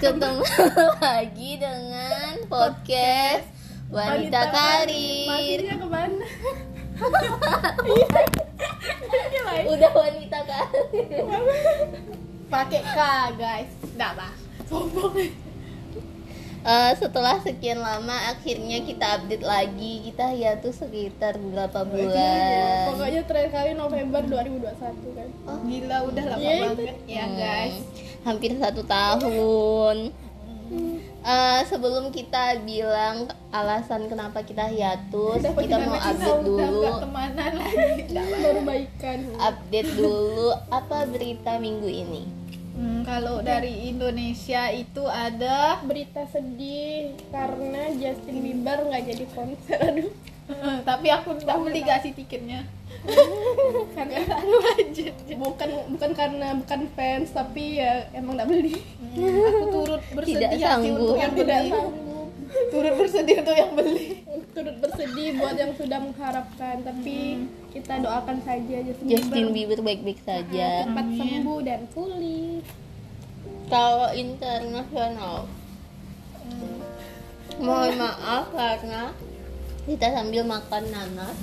Ketemu lagi dengan podcast Wanita Karir. Masihnya ke mana? Udah wanita karir. Pakai K guys. Nggak Sombong. Eh, Setelah sekian lama akhirnya kita update lagi. Kita ya tuh sekitar berapa bulan? Pokoknya terakhir kali November 2021 kan. Gila udah lama Iya, itu. banget. Ya guys. Hmm, Hampir satu tahun. Eh, sebelum kita bilang alasan kenapa kita hiatus, Udah, kita mau update dulu, gak temanan lagi. Baru baikan. Update dulu apa berita minggu ini. Hmm, kalau dari Indonesia itu ada Berita sedih Karena Justin Bieber nggak jadi konser. Aduh tapi aku udah beli gak sih tiketnya? karena aja. bukan bukan karena bukan fans tapi ya emang nggak beli Hmm, aku turut bersedih Tidak sih sanggup. untuk yang tidak beli. sanggup Turut bersedih untuk yang beli. turut bersedih buat yang sudah mengharapkan tapi kita doakan saja Justin, Justin Bieber baik-baik saja. cepat Amin. sembuh dan pulih Kalau internasional, mohon maaf karena kita sambil makan nanas.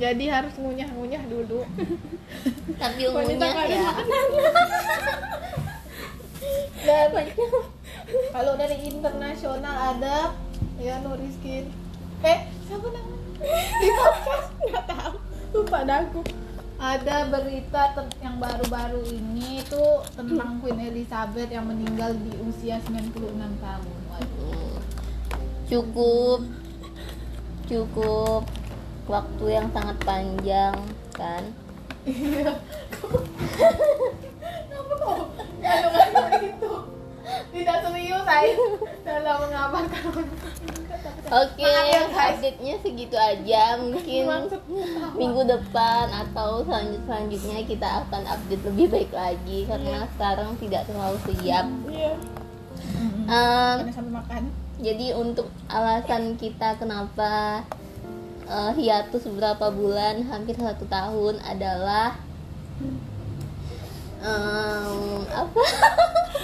Jadi harus ngunyah-ngunyah dulu. Tapi karir ya. makan Dan kalau dari internasional ada ya Nuriskin. Eh, siapa namanya? Di podcast nggak tahu. lupa aku Ada berita yang baru-baru ini itu tentang Queen Elizabeth yang meninggal di usia 96 tahun. Waduh. Cukup cukup waktu yang sangat panjang kan. Itu tidak serius saya dalam mengabarkan Oke, guys. update-nya segitu aja. Mungkin minggu depan atau selanjut selanjutnya kita akan update lebih baik lagi karena sekarang tidak terlalu siap. iya Mm-mm. Em, Karena sambil makan. Jadi untuk alasan kita kenapa eh, hiatus beberapa bulan hampir satu tahun adalah em, apa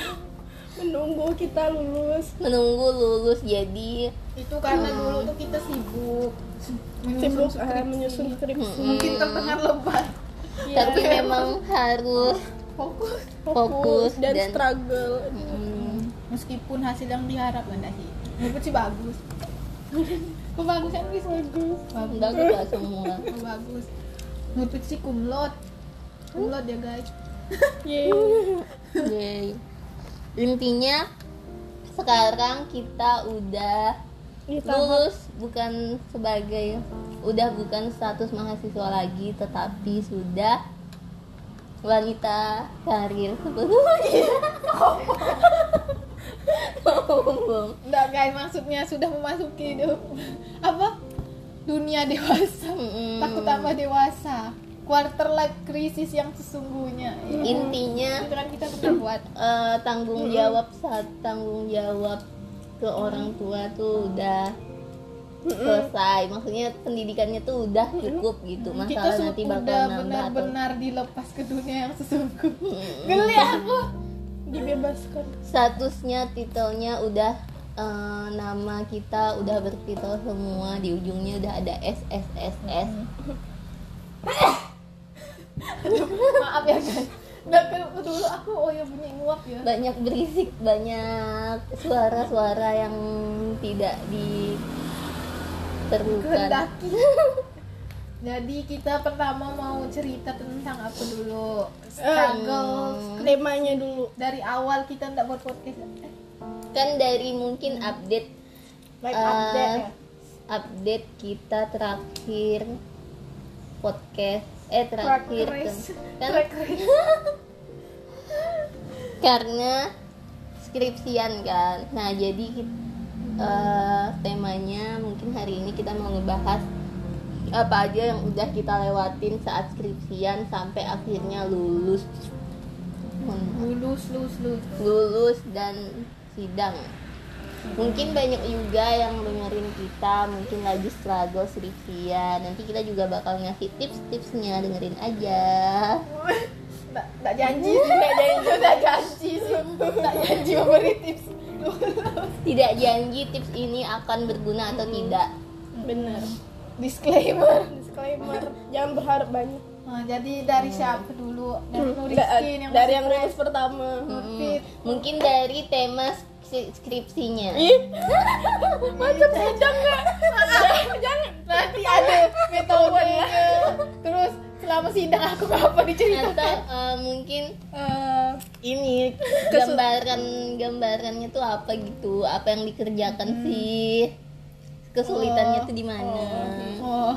menunggu kita lulus menunggu lulus jadi Itu karena dulu tuh kita sibuk sibuk menyusun ah, skripsi. menyusun skripsi Mm-mm. Mungkin terdengar lebat. Iya. tapi memang harus Fokus. fokus dan, dan- struggle mm, Meskipun hasil yang diharapkan sih. Menurut sih bagus. Kebagusan wis bagus. Bagus. bagus lah semua bagus. Menurut sih kumlot. Kumlot ya guys. Yeay. Yay. intinya sekarang kita udah tahap lulus bukan sebagai udah bukan status mahasiswa lagi tetapi sudah wanita karir sebelumnya Ngomong. Enggak guys, maksudnya sudah memasuki du- apa? Dunia dewasa. Mm-mm. Takut tambah dewasa. Quarter life crisis yang sesungguhnya. intinya Itu kan kita buat. eh, tanggung jawab saat tanggung jawab ke orang tua tuh udah selesai maksudnya pendidikannya tuh udah cukup gitu Kita masalah sudah nanti bakal udah benar-benar dilepas ke dunia yang sesungguhnya. Geli aku. Dibebaskan. Statusnya titelnya udah eh, nama kita udah bertitel semua. Di ujungnya udah ada S S S S. Maaf ya guys. Dulu aku oh ya bunyi nguap ya. banyak berisik banyak suara-suara yang tidak diperlukan jadi kita pertama mau cerita tentang apa dulu? Struggle temanya dulu. dari awal kita nggak buat podcast. Eh, kan dari mungkin update like Eh, update ya? update kita terakhir podcast eh terakhir kan? Karena skripsian kan. Nah jadi eh, temanya mungkin hari ini kita mau ngebahas apa aja yang udah kita lewatin saat skripsian sampai akhirnya lulus. Lulus lulus lulus. Lulus dan sidang. Mungkin banyak juga yang dengerin kita mungkin lagi struggle skripsian. Nanti kita juga bakal ngasih tips-tipsnya dengerin aja. Nggak janji. Nggak janji nggak janji. Sih nggak janji memberi tips. Tidak janji tips ini akan berguna atau tidak. Bener disclaimer. Disclaimer. Jangan berharap banyak. Nah, jadi dari siapa dulu? Dari Nuriskin yang dari yang lulus pertama. Nurfit. mungkin dari tema skri- skripsinya. Ih. Macam sidang nggak jangan. Nanti ada metodenya. Terus selama sidang aku apa diceritakan? atau eh, mungkin Eh, ini gambaran gambarannya tuh apa gitu? Apa yang dikerjakan sih kesulitannya tuh di mana Oh.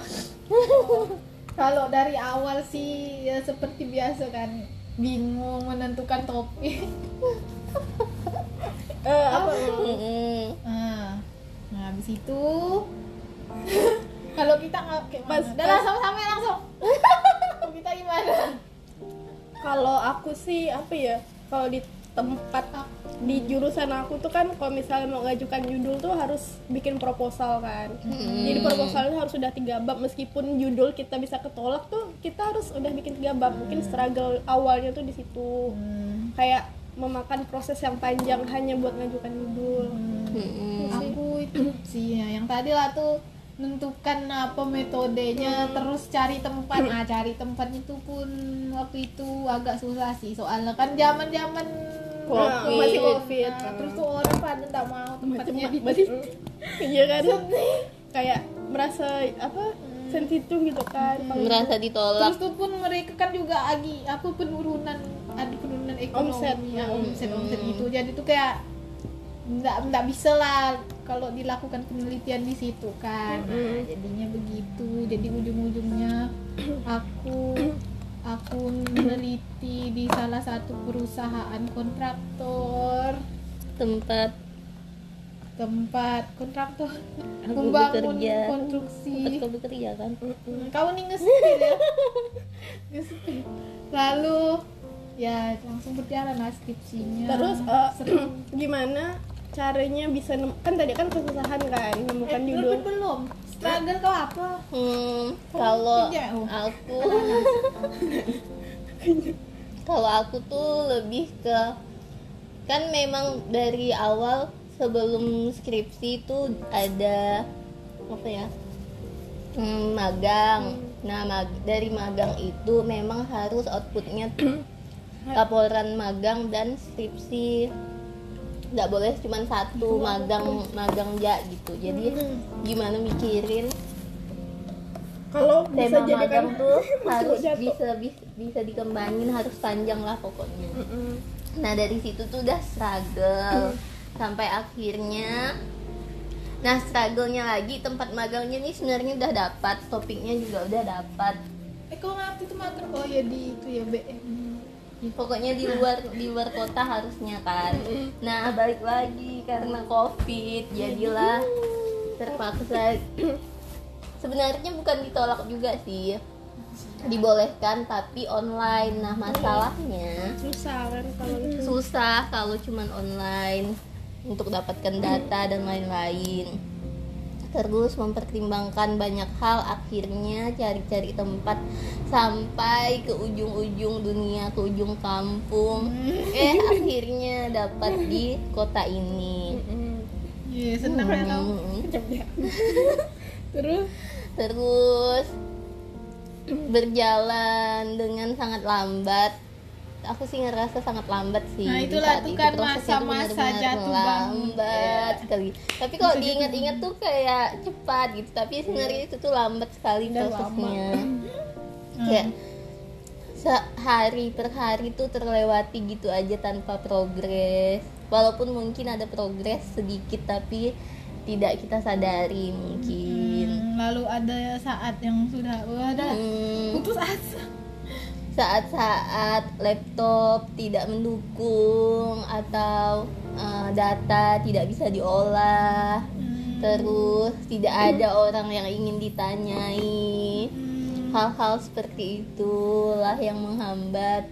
Kalau dari awal sih ya seperti biasa kan bingung menentukan topik. eh, apa Mm-mm. Nah, nah habis itu kalau kita nggak kayak Pas-? Udah langsung sampai langsung. Kita gimana? kalau aku sih apa ya kalau di tempat di jurusan aku tuh kan kalau misalnya mau ngajukan judul tuh harus bikin proposal kan. Jadi proposalnya harus sudah tiga bab meskipun judul kita bisa ketolak tuh kita harus udah bikin tiga bab. Mungkin struggle awalnya tuh di situ. Hmm, kayak memakan proses yang panjang hanya buat ngajukan judul. Mm-mm. aku itu sih ya, yang tadi lah tuh menentukan apa metodenya terus cari tempat. Nah cari tempat itu pun waktu itu agak susah sih. Soalnya kan zaman zaman Covid. masih covid. Nah, terus tuh orang pada nggak mau tempatnya di masih iya kan? Kayak merasa apa sensitif gitu kan kalau merasa ditolak. Terus tuh pun mereka kan juga lagi apa penurunan ada penurunan ekonomi. Omset. ya, omset omset gitu. Jadi tuh kayak nggak nggak bisa lah kalau dilakukan penelitian di situ kan. Nah, jadinya begitu. Jadi ujung-ujungnya aku aku meneliti di salah satu perusahaan kontraktor. Tempat? Tempat kontraktor. Aku membangun bekerja. konstruksi. Tempat kau bekerja kan? Kau nih ya? Lalu ya langsung berjalan lah skripsinya. Terus Seru. gimana caranya bisa nem- kan tadi kan kesusahan kan menemukan eh, judul belum belum? Struggle kau apa? Hmm, kalau oh. aku kalau aku tuh lebih ke kan memang dari awal sebelum skripsi itu ada apa ya hmm, magang. Nah mag- dari magang itu memang harus outputnya laporan magang dan skripsi nggak boleh cuma satu magang magang ya gitu. Jadi gimana mikirin? Kalau bisa tema jadi kan magang tuh harus jatuh. bisa, bisa bisa dikembangin harus panjang lah pokoknya. Nah dari situ tuh udah struggle. Sampai akhirnya nah struggle-nya lagi tempat magangnya nih sebenarnya udah dapat topiknya juga udah dapat. Eh kau ngerti tuh makan oh ya di itu ya BM pokoknya di luar di luar kota harusnya kan. Nah balik lagi karena covid jadilah terpaksa. Sebenarnya bukan ditolak juga sih. Dibolehkan tapi online. Nah masalahnya susah kan kalau susah kalau cuman online untuk dapatkan data dan lain-lain terus mempertimbangkan banyak hal akhirnya cari-cari tempat sampai ke ujung-ujung dunia ke ujung kampung. Eh akhirnya dapat di kota ini. Iya, senang Hmm. terus? Terus berjalan dengan sangat lambat aku sih ngerasa sangat lambat sih Nah, itulah itu. kan masa-masa jatuh lambat Iya. sekali. Tapi kalau diingat-ingat tuh kayak cepat gitu tapi sebenarnya itu tuh lambat sekali Udah prosesnya. Hmm. kayak sehari per hari tuh terlewati gitu aja tanpa progres. Walaupun mungkin ada progres sedikit tapi tidak kita sadari mungkin. Hmm, lalu ada saat yang sudah ada Hmm, putus asa saat-saat laptop tidak mendukung atau eh, data tidak bisa diolah Hmm, terus tidak ada orang yang ingin ditanyai. Hmm, hal-hal seperti itulah yang menghambat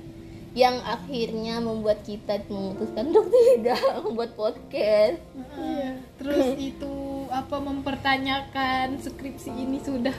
yang akhirnya membuat kita memutuskan untuk tidak membuat podcast. Iya. Terus itu apa mempertanyakan skripsi ini sudah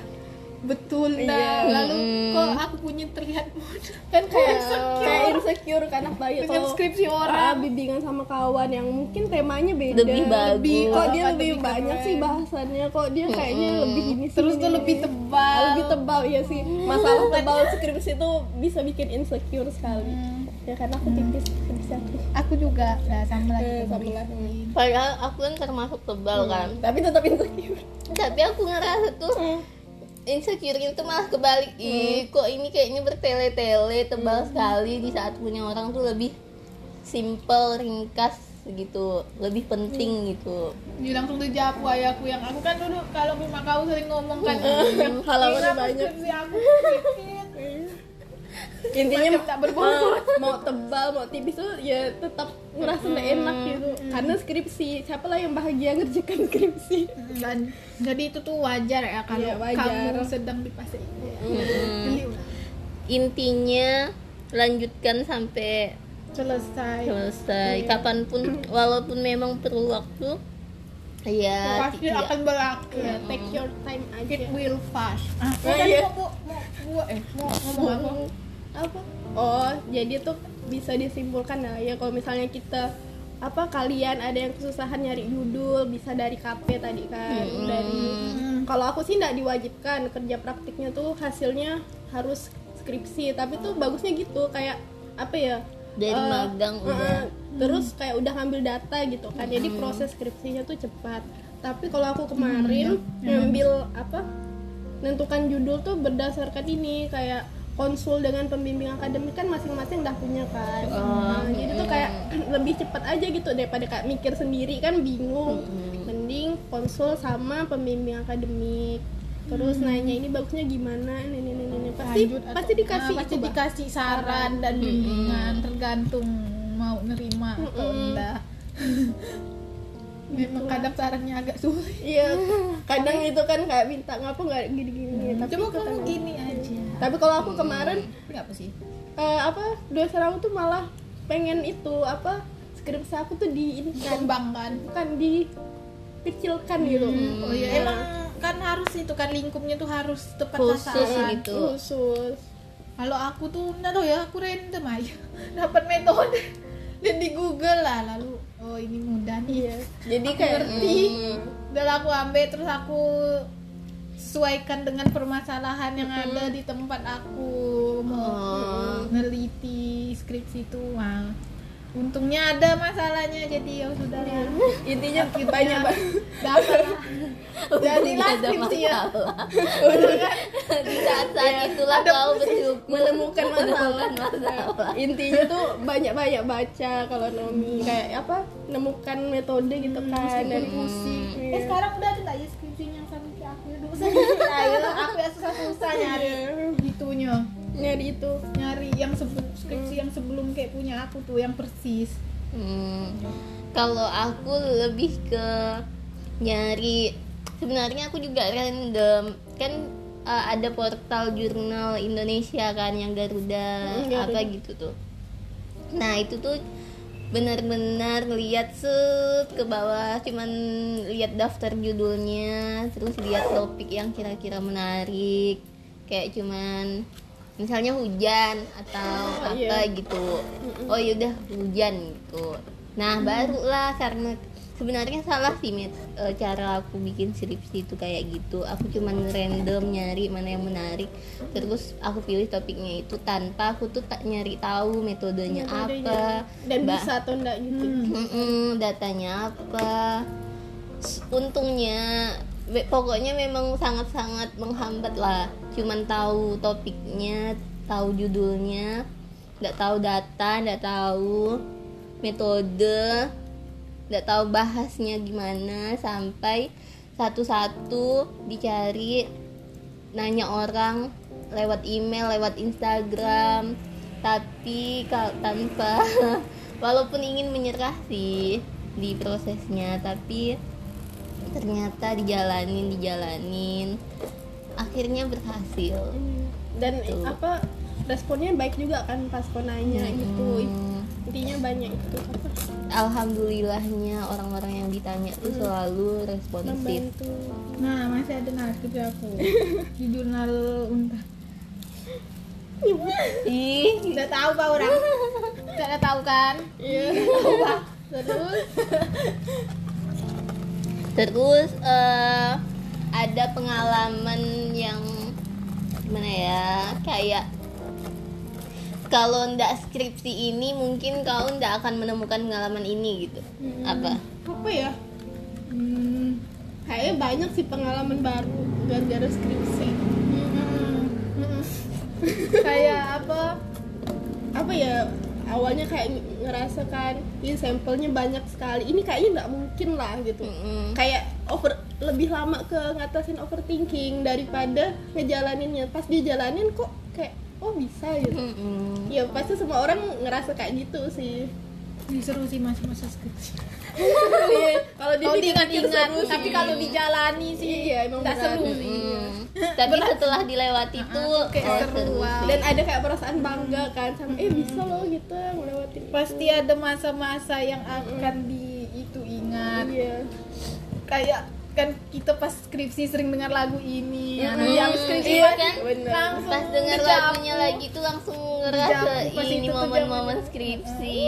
betul Iya. dah lalu Mm-mm. kok aku punya terlihat mudah kan kayak kayak kayak insecure kan apa ya dengan skripsi ah, orang. bimbingan sama kawan yang mungkin temanya beda. Lebih bagus. lebih kok dia lebih lebih banyak keren. sih bahasannya. Kok dia kayaknya lebih ini sih terus tuh lebih tebal. Lebih tebal ya sih. Masalah tebal skripsi itu bisa bikin insecure sekali. Hmm. ya karena aku tipis skripsi aku aku juga lah sama lagi Eh, sama. Marin. padahal aku kan termasuk tebal kan? Tapi tetap insecure. Tapi aku ngerasa tuh insecure itu malah kebalik. Ih kok ini kayaknya bertele-tele tebal sekali di saat punya orang tuh lebih simple ringkas gitu lebih penting gitu. Dia langsung dijawab ayahku yang aku kan dulu kalau rumah kau sering ngomong kan halamannya "Kenapa banyak. skripsi aku sedikit?" Intinya Macam tak berbobot. mau tebal mau tipis tuh ya tetap ngerasa nggak enak gitu. Karena skripsi siapa lah yang bahagia ngerjakan skripsi? Dan jadi itu tuh wajar ya kalau Iya, wajar. kamu sedang di fase itu Mm. Geli udah. intinya lanjutkan sampai selesai. Selesai. Kapan pun walaupun memang perlu waktu ya pasti tidak- akan berakhir ya take your time aja. it will fast. Ah, Oh, iya. mau, mau, mau, eh mau ngomong apa apa? Oh jadi tuh bisa disimpulkan lah ya kalau misalnya kita apa kalian ada yang kesusahan nyari judul bisa dari KP tadi kan dari Hmm. kalau aku sih nggak diwajibkan kerja praktiknya tuh hasilnya harus skripsi tapi tuh bagusnya gitu kayak apa ya dari eh, magang eh, udah. Terus kayak udah ngambil data gitu kan jadi proses skripsinya tuh cepat. Tapi kalau aku kemarin ngambil apa nentukan judul tuh berdasarkan ini kayak konsul dengan pembimbing akademik kan masing-masing udah punya kan. Nah, jadi tuh kayak lebih cepat aja gitu daripada kayak mikir sendiri kan bingung. Mending konsul sama pembimbing akademik. Terus nanya ini bagusnya gimana ini ini ini, pasti Lanjut atau- pasti dikasih ah, pasti itu, dikasih saran dan bimbingan tergantung mau nerima atau Mm-mm. enggak. Memang kadang sarannya agak sulit. Iya. Kadang itu kan kayak minta ngapa nggak gini gini tapi cuma kamu kan- gini aja tapi kalau aku kemarin apa sih? Eh, apa dosen aku tuh malah pengen itu apa skripsi aku tuh di ini kan. Kembangkan bukan dikecilkan gitu. Oh iya. Emang kan harus itu kan lingkupnya tuh harus tepat Khusus sasaran gitu. khusus. Kalau aku tuh nggak tahu ya aku random aja. Dapat metode. Dan di Google lah lalu oh ini mudah nih. Iya. Jadi kayak ngerti. udah lah aku ambil terus aku sesuaikan dengan permasalahan yang ada di tempat aku. Mau neliti skripsi itu wah. Untungnya ada masalahnya jadi ya sudah lah. Intinya banyak dapat lah jadilah ada skripsi ya. masalah. Di saat saat itulah kau bersyukur. menemukan masalah. menemukan masalah. intinya tuh banyak banyak baca kalau Nomi kayak apa nemukan metode gitu kan. Dari musik eh sekarang udah ada nggak ya skripsinya yang sampai ke aku dulu saya ayo aku ya susah-susah nyari? Gitunya nyari itu. Nyari yang sebelum skripsi yang sebelum kayak punya aku tuh yang persis. Hmm, kalau aku lebih ke nyari sebenarnya aku juga random. Kan uh, ada portal jurnal Indonesia kan yang Garuda Hmm, Garuda. apa gitu tuh. Nah itu tuh benar-benar lihat set ke bawah cuman lihat daftar judulnya terus lihat topik yang kira-kira menarik. Kayak cuman misalnya hujan atau apa iya. gitu. Oh yaudah hujan gitu. Nah barulah karena sebenarnya salah sih Mit, eh, cara aku bikin skripsi itu kayak gitu. Aku cuman random nyari mana yang menarik. Terus aku pilih topiknya itu tanpa aku tuh tak nyari tahu metodenya apa. Dan Ba- bisa atau enggak gitu. Mm-mm, datanya apa. Untungnya pokoknya memang sangat-sangat menghambat lah. Cuman tahu topiknya tahu judulnya nggak tahu data nggak tahu metode nggak tahu bahasnya gimana sampai satu-satu dicari nanya orang lewat email lewat Instagram tapi kalau tanpa walaupun ingin menyerah sih di prosesnya tapi ternyata dijalanin dijalanin akhirnya berhasil dan Tuh. apa responnya baik juga kan pas kau nanya gitu Hmm. Intinya banyak itu apa alhamdulillahnya orang-orang yang ditanya tuh selalu responsif. Membantu. Nah masih ada narkis aku. Di jurnal unta. Ih. Udah tahu pak orang? Udah tahu kan? Iya. Terus? Terus eh, ada pengalaman yang gimana ya? Kayak kalau ndak skripsi ini mungkin kau ndak akan menemukan pengalaman ini gitu. Apa? Apa ya? Hmm, kayaknya banyak sih pengalaman baru gara-gara skripsi. Kayak apa? Apa ya? Awalnya kayak ngerasa kan ini sampelnya banyak sekali. Ini kayaknya nggak mungkin lah gitu. Mm-mm. kayak over lebih lama ke ngatasin overthinking daripada ngejalaninnya. Pas dijalanin kok kayak oh bisa gitu. Mm-mm. ya pasti semua orang ngerasa kayak gitu sih. Ini seru sih masa-masa Iya, kalau kalau diingat-ingat tapi kalau dijalani sih Iya, emang nggak berat. seru sih. Mm. tapi setelah dilewati tuh kayak oh, seru, dan ada kayak perasaan bangga kan sama eh bisa loh gitu ngelewatin itu. pasti ada masa-masa yang akan di itu ingat iya. Kayak kan kita pas skripsi sering dengar lagu ini. Anak yang skripsi Iya pas- kan? Bener. langsung pas dengar lagunya lagi tuh langsung ngerasa ini momen-momen skripsi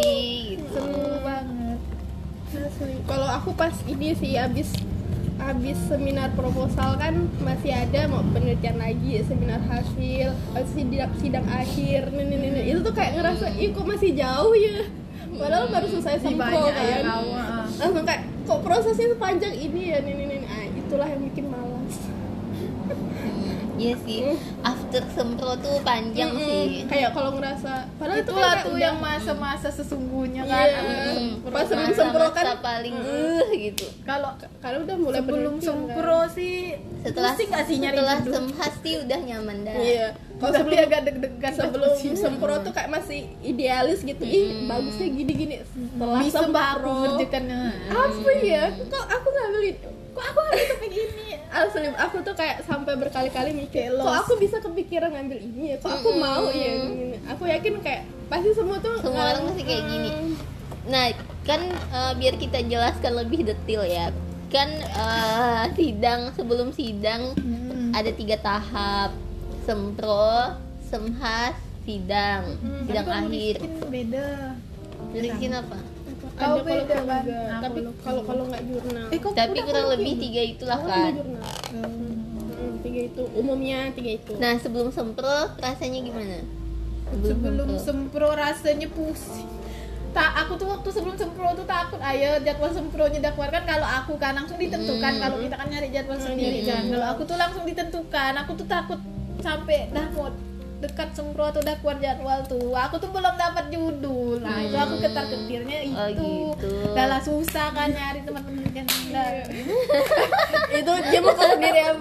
gitu. Seru banget. Kalau aku pas ini sih abis abis seminar proposal kan masih ada mau penelitian lagi seminar hasil habis sidang, sidang akhir nih, nih, nih, itu tuh kayak ngerasa ih kok masih jauh ya? Padahal baru selesai sempro ya kan kau ah. langsung kayak kok prosesnya sepanjang ini ya nih itulah yang bikin malas. Iya sih, after sempro tuh panjang Mm-mm. sih. kayak kalau ngerasa padahal itu kan itulah kayak tuh yang masa-masa sesungguhnya kan. Iya. Mm. Pas sebelum sempro kan paling uh gitu. kalau karena udah mulai sebelum kan. sempro sih Setelah pusing nggak sih nyari setelah semhas sih udah nyaman dah. iya. Kalau Tapi sebelum agak deg-degan sebelum sempro tuh kayak masih idealis gitu. Ih bagusnya gini gini setelah sempro. apa ya? Kok aku ngambil ini kok aku ngambil topik ini asli aku tuh kayak sampai berkali-kali mikir kok aku bisa kepikiran ngambil ini ya kok aku mau ya gini. aku yakin kayak pasti semua tuh Semua orang pasti kayak gini. Nah, kan eh, biar kita jelaskan lebih detail ya. Kan eh, sidang sebelum sidang Hmm. ada tiga tahap. Sempro, semhas, sidang. Sidang Tapi kalau akhir. Beda Rizkin apa? Kau ada kalau beda, Aku tapi kalau kalau nggak jurnal eh kok Tapi kurang lebih tiga itulah kan. Hmm. Hmm, tiga itu umumnya tiga itu. Nah, sebelum sempro rasanya gimana? sebelum sempro. sempro rasanya pusing. Tak aku tuh waktu sebelum sempro tuh takut. Ayo jadwal sempronya udah keluar kan kalau aku kan langsung ditentukan. Hmm. kalau kita kan nyari jadwal sendiri kan kalau aku tuh langsung ditentukan. Aku tuh takut sampai dah mau dekat sempro atau udah keluar jadwal tuh. Aku tuh belum dapat judul. Nah itu aku ketar ketirnya itu Oh, gitu. Dah lah susah kan nyari teman penelitian Dah. itu dia mau sendiri ya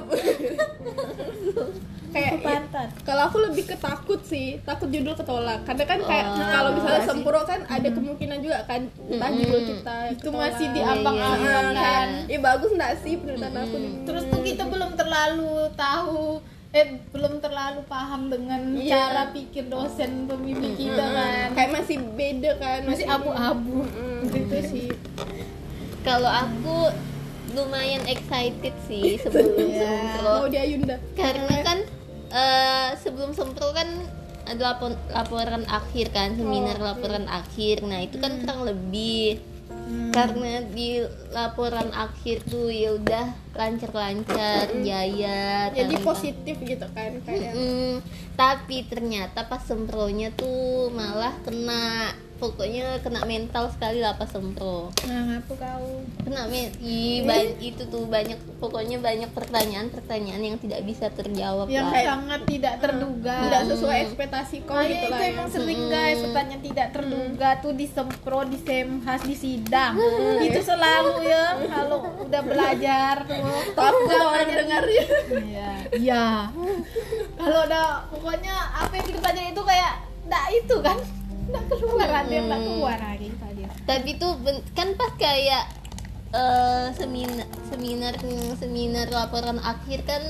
kayak pantat kalau aku lebih ketakut sih takut judul ketolak. Karena kan kayak Oh, kalau misalnya masih. sempro kan ada kemungkinan juga kan entah judul kita itu ketolak. masih di Iya, ambang-ambang iya, iya. kan Ih bagus nggak sih penelitian aku nih? Terus tuh kita belum terlalu tahu eh belum terlalu paham dengan Iya. cara pikir dosen pembimbing kita kan. Kayak masih beda kan masih abu-abu. Mm, gitu sih. Kalau aku lumayan excited sih sebelum Iya. sempro. mau di Ayunda Karena kan eh, sebelum sempro kan ada lapor- laporan akhir kan, seminar laporan akhir. Nah, itu kan kurang lebih karena di laporan akhir tuh ya udah lancar-lancar, jaya. jadi tanpa- positif gitu kan kayak. Mm, tapi ternyata pas sempronya tuh malah kena pokoknya kena mental sekali lah pas sempro. Nah ngapa kau. Kena men Ih, ban- itu tuh banyak pokoknya banyak pertanyaan-pertanyaan yang tidak bisa terjawab yang lah. sangat tidak terduga. Tidak sesuai ekspektasi kau Nah, gitu itu lah ya. emang sering guys pertanyaan tidak terduga tuh di sempro di semhas di sidang. Itu selalu ya kalau udah belajar. Tuh takut Udah orang belajar dengarnya Iya. Iya. Kalau udah pokoknya apa yang kita pelajari itu kayak enggak itu kan. Enggak keluar ada yang enggak keluar lagi tadi. tapi tuh ben- kan pas kayak eh, seminar seminar seminar laporan akhir kan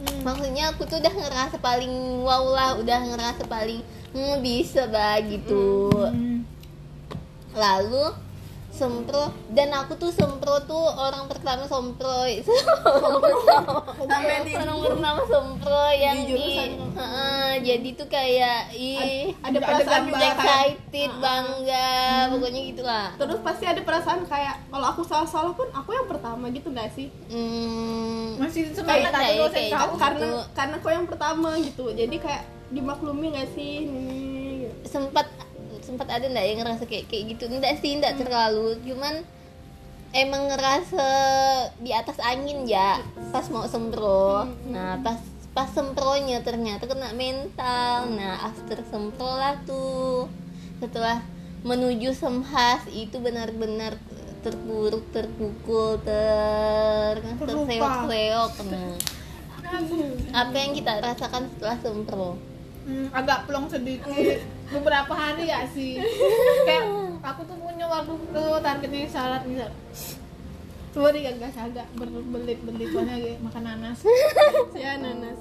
Hmm. maksudnya aku tuh udah ngerasa paling wow lah udah ngerasa paling hmm, bisa bah gitu Hmm. lalu sempro dan aku tuh sempro tuh orang pertama sempro Sampai di- orang pertama sempro yang Di jadi tuh kayak ih ada perasaan juga kayak excited bangga pokoknya gitulah. Terus pasti ada perasaan kayak kalau aku salah-salah pun aku yang pertama gitu gak sih? Hmm, masih Kayak- semangat aku kayak- gitu. karena karena kau yang pertama gitu jadi kayak dimaklumi gak sih? Ini sempat sempat ada ndak yang ngerasa kayak kayak gitu? Enggak sih enggak terlalu. Cuman emang ngerasa di atas angin ya pas mau sempro nah pas pas sempronya ternyata kena mental. Nah after sempro lah tuh. Setelah menuju semhas itu benar-benar terpuruk terpukul ter terseok-seok. Nah. apa yang kita rasakan setelah sempro Hmm, agak plong sedikit. Beberapa hari ya sih. Kayak aku tuh punya waktu tuh targetnya syarat bisa. Sorry agak agak berbelit-belit soalnya kayak makan nanas. Si ananas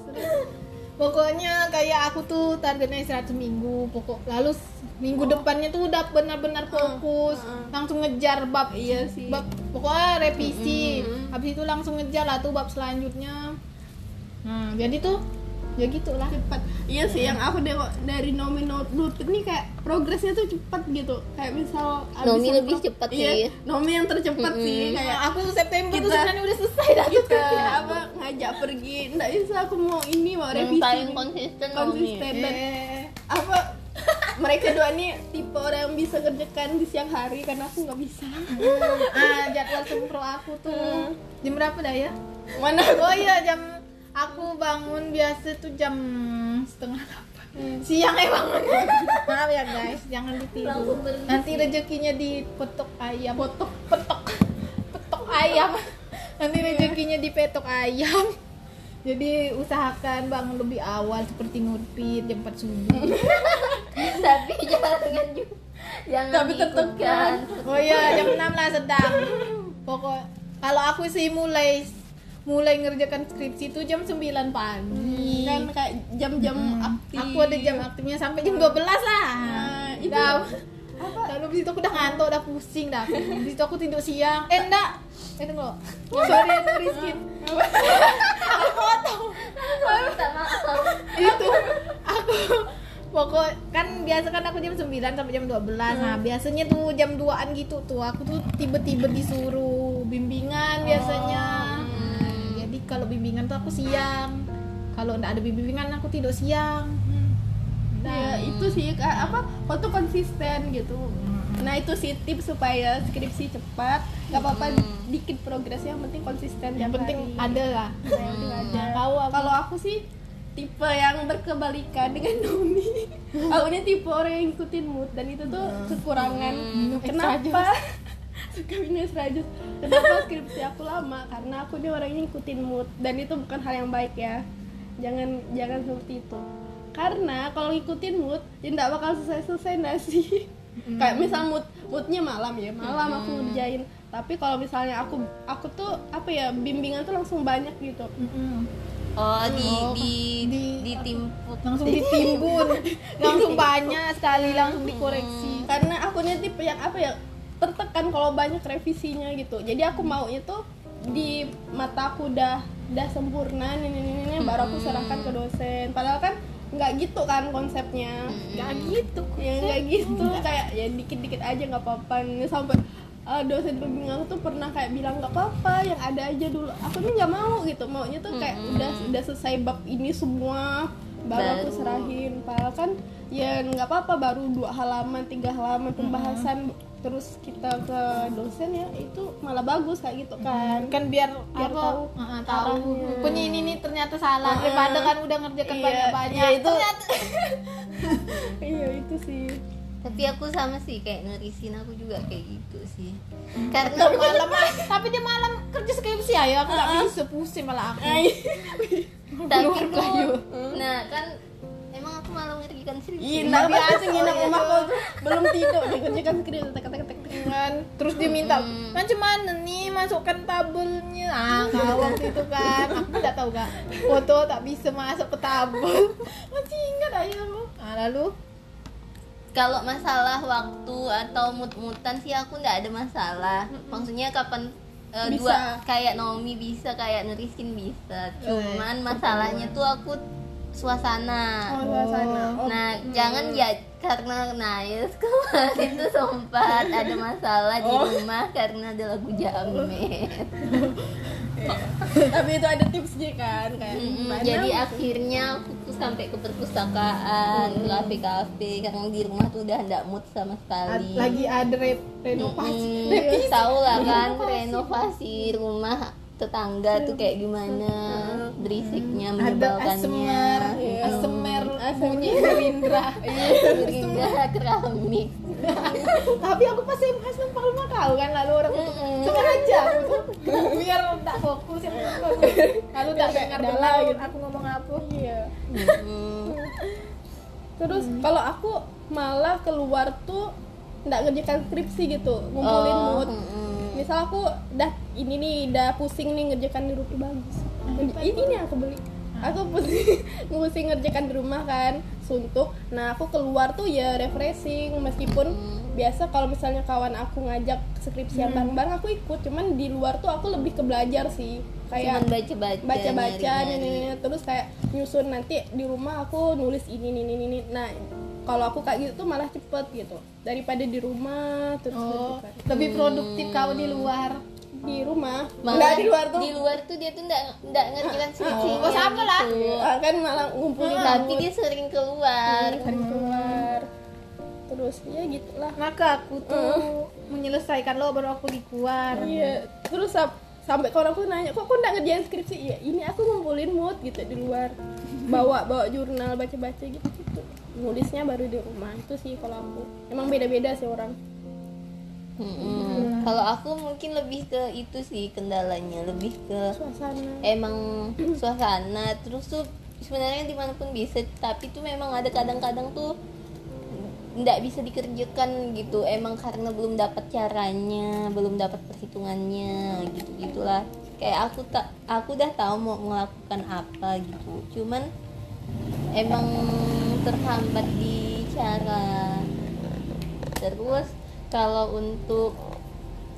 pokoknya kayak aku tuh targetnya istirahat seminggu pokok. Lalu minggu depannya tuh udah benar-benar fokus. langsung ngejar bab. Iya sih. Bab pokoknya revisi. Habis itu langsung ngejar lah tuh bab selanjutnya. Nah jadi tuh ya gitulah. Cepat iya sih yang aku nengok dari Nomi Notebook ini kayak progresnya tuh cepat gitu. Kayak misal Nomi lebih cepat iya, sih. Nomi yang tercepat sih kayak aku September tuh Kita- sebenarnya udah selesai dah kita apa ngajak pergi nggak bisa aku mau ini mau yang revisi. paling konsisten Nomi konsisten dan Eh, apa mereka dua nih tipe orang yang bisa kerjakan di siang hari karena aku nggak bisa. Ah jadwal sempro aku tuh. Jam berapa dah ya? Mana? Oh iya jam aku bangun biasa tuh jam setengah delapan. Siang ya bangun. Maaf ya guys. Jangan ditiru. Nanti rezekinya di petok ayam. Petok. Petok. Petok ayam. Nanti rezekinya di petok ayam. Jadi usahakan bangun lebih awal seperti Nurpit jam 4 subuh. Tapi jangan juga jangan Tapi diikutkan. Oh iya, jam 6 lah sedang. Pokok kalau aku sih mulai mulai ngerjakan skripsi itu jam 9 pagi. kan kayak jam-jam aktif Aku ada jam aktifnya sampai jam 12 lah. Nah, itu Dah, apa? Lalu habis itu aku udah ngantuk, udah pusing dah. Habis itu aku tidur siang. Eh enggak. Eh tunggu. Sorry Rizkin. aku potong. minta maaf itu aku pokok kan biasa kan aku jam 9 sampai jam 12 nah biasanya tuh jam 2an gitu tuh aku tuh tiba-tiba disuruh bimbingan biasanya tuh aku siang. Kalau nggak ada bimbingan aku tidur siang. Ya itu sih apa foto konsisten gitu. Nah itu sih tips supaya skripsi cepat. Nggak apa-apa dikit progresnya yang penting konsisten yang penting hari. ada lah. Nah, yang penting ada. Nah, kalau aku sih tipe yang berkebalikan dengan Nomi aku ini tipe orang yang ngikutin mood dan itu tuh kekurangan. Kenapa suka jus kenapa skripsi aku lama? Karena aku ini orangnya ngikutin mood. Dan itu bukan hal yang baik ya. Jangan jangan seperti itu. Karena kalau ngikutin mood ya nggak bakal selesai selesai nasi kayak misal mood moodnya malam ya. Malam aku ngerjain. Tapi kalau misalnya aku aku tuh apa ya bimbingan tuh langsung banyak gitu. Mm-mm. oh di di di- di timpuk langsung ditimbun langsung banyak sekali langsung dikoreksi. Karena aku nih tipe yang apa ya tertekan kalau banyak revisinya gitu. Jadi aku maunya tuh di mata aku udah udah sempurna nih nih, nih, nih, baru aku serahkan ke dosen. Padahal kan nggak gitu kan konsepnya. Nggak gitu ya nggak gitu. Kayak ya dikit-dikit aja nggak apa-apa. Ini sampai uh, dosen pembimbing aku tuh pernah kayak bilang nggak apa-apa yang ada aja dulu. Aku nih nggak mau gitu. Maunya tuh kayak udah udah selesai bab ini semua baru aku Baru. serahin. Padahal kan ya nggak apa-apa baru dua halaman tiga halaman pembahasan terus kita ke dosen ya itu malah bagus kayak gitu kan. Kan biar, Biar apa? tahu Heeh, tahu. arahnya. punya ini nih ternyata salah. Heeh. daripada kan udah ngerjakan Iya, banyak banyak iya, itu- iya itu sih. Tapi aku sama sih kayak ngerisin aku juga kayak gitu sih. Karena Tapi malam tapi dia malam kerja skripsi ayo. Aku nggak bisa pusing malah aku. Tapi tuh nah kan emang aku malah ngerjakan skripsi Iya, nah biasa nginep rumah kau tuh. Belum tidur nih kerjakan skrip tek tek tek tek. kan terus dia minta macam mana nih masukkan tabelnya. Ah kau waktu itu kan aku tidak tahu kak. Foto tak bisa masuk ke tabel. Masih ingat aja aku. Ah lalu? Kalau masalah waktu atau mut-mutan sih aku nggak ada masalah. Maksudnya kapan Bisa. dua kayak Naomi bisa kayak Nuriskin bisa. Cuman masalahnya tuh aku suasana. Oh suasana. Oh, Nah, jangan ya karena Niles kemarin tuh sempat ada masalah di rumah karena ada lagu jamet. tapi itu ada tipsnya kan kayak Mm-mm, gimana jadi akhirnya aku tuh sampai ke perpustakaan, ke kafe-kafe karena di rumah tuh udah nggak mood sama sekali. lagi ada re- renovasi. Mm-mm, revisi tahu lah kan renovasi rumah tetangga tuh kayak gimana berisiknya ada menyebalkannya. Asmer Iya. asmer Asmer. bunyi gerindra. Gerindra. Keramik. Tapi aku pas MHS numpang rumah kau kan lalu orang sengaja aku tuh biar tak fokus ya lalu tak dengar dalam. gitu. aku ngomong apa. Iya. Terus kalau aku malah keluar tuh nggak ngerjakan skripsi gitu ngumpulin Oh, mood. mm-mm. misal aku udah ini nih udah pusing nih ngerjakan di rumah. Bagus. Ini nih aku beli. Aku pusing pusing ngerjakan di rumah kan suntuk. Nah aku keluar tuh ya refreshing. Meskipun biasa kalau misalnya kawan aku ngajak skripsian bareng-bareng aku ikut. Cuman di luar tuh aku lebih ke belajar sih. Kayak baca-baca baca-baca terus kayak nyusun nanti di rumah aku nulis ini ini ini, ini. nah kalau aku kayak gitu tuh malah cepet gitu. Daripada di rumah terus oh gitu kan. lebih produktif kau di luar. Di rumah? Malah Nggak, di luar tuh. di luar tuh dia tuh nggak nggak ngerjakan skripsi Oh, sama lah. Ah, kan malah ngumpulin tapi mood, dia sering keluar. Sering keluar. Terus ya gitulah. Maka aku tuh menyelesaikan lo baru aku di keluar iya terus sam- sampai kawan aku nanya kok aku nggak ngerjain skripsi? Ya ini aku ngumpulin mood gitu di luar. Bawa bawa jurnal baca baca gitu gitu nulisnya baru di rumah itu sih kalau aku. Emang beda beda sih orang. Mm-mm. kalau aku mungkin lebih ke itu sih kendalanya lebih ke suasana. emang suasana. Terus tuh sebenarnya di mana pun bisa tapi tuh memang ada kadang-kadang tuh nggak bisa dikerjakan gitu. Emang karena belum dapat caranya belum dapat perhitungannya gitu gitulah kayak aku tak aku udah tahu mau melakukan apa gitu. Cuman emang terhambat di cara terus. Kalau untuk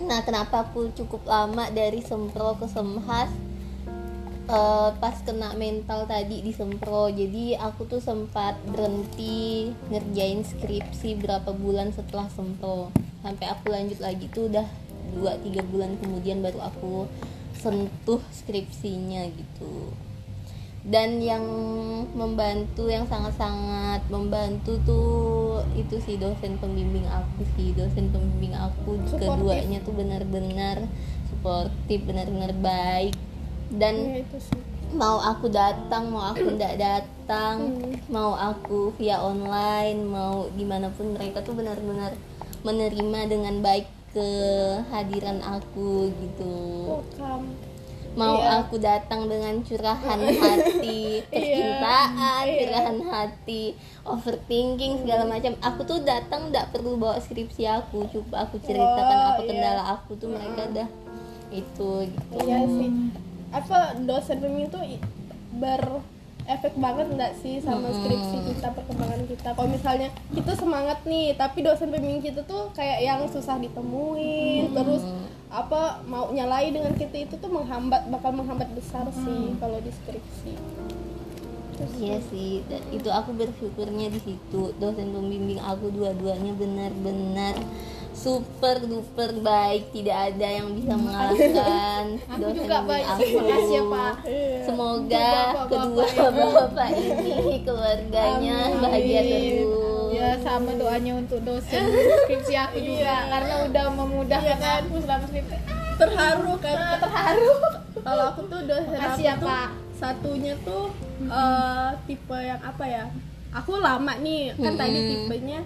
nah kenapa aku cukup lama dari sempro ke semhas? Eh, pas kena mental tadi di sempro. Jadi aku tuh sempat berhenti ngerjain skripsi berapa bulan setelah sempro. Sampai aku lanjut lagi tuh udah dua tiga bulan kemudian baru aku sentuh skripsinya gitu dan yang membantu yang sangat-sangat membantu tuh itu sih dosen pembimbing aku sih. Dosen pembimbing aku Suportif. keduanya tuh benar-benar suportif benar-benar baik. Dan ya itu sih. mau aku datang mau aku tidak datang mau aku via online mau di mana pun mereka tuh benar-benar menerima dengan baik kehadiran aku gitu. Welcome mau Iya. aku datang dengan curahan hati percintaan Iya. curahan hati overthinking segala macam aku tuh datang tidak perlu bawa skripsi aku coba aku ceritakan Oh, apa iya. kendala aku tuh mereka dah itu gitu iya sih apa dosen pembimbing tuh i- berefek banget nggak sih sama skripsi kita perkembangan kita? Kalau misalnya kita semangat nih tapi dosen pembimbing kita tuh kayak yang susah ditemuin terus apa mau nyalai dengan kita itu tuh menghambat bakal menghambat besar sih kalau di skripsi. Iya sih, da- itu aku bersyukurnya di situ. Dosen pembimbing aku dua-duanya benar-benar super duper baik, tidak ada yang bisa mengalahkan. Aku juga, pembimbing aku. Makasih ya, Pak. Iya. Semoga kedua bapak ini keluarganya bahagia terus. ya sama doanya untuk dosen. Skripsi aku juga. Karena udah memudahkan aku selama skripsi. Terharu kan? Terharu. Kalau aku tuh dosen aku Makasih ya, tuh Pak. satunya tuh eh, tipe yang apa ya? Aku lama nih. Kan tadi Mm-mm. tipenya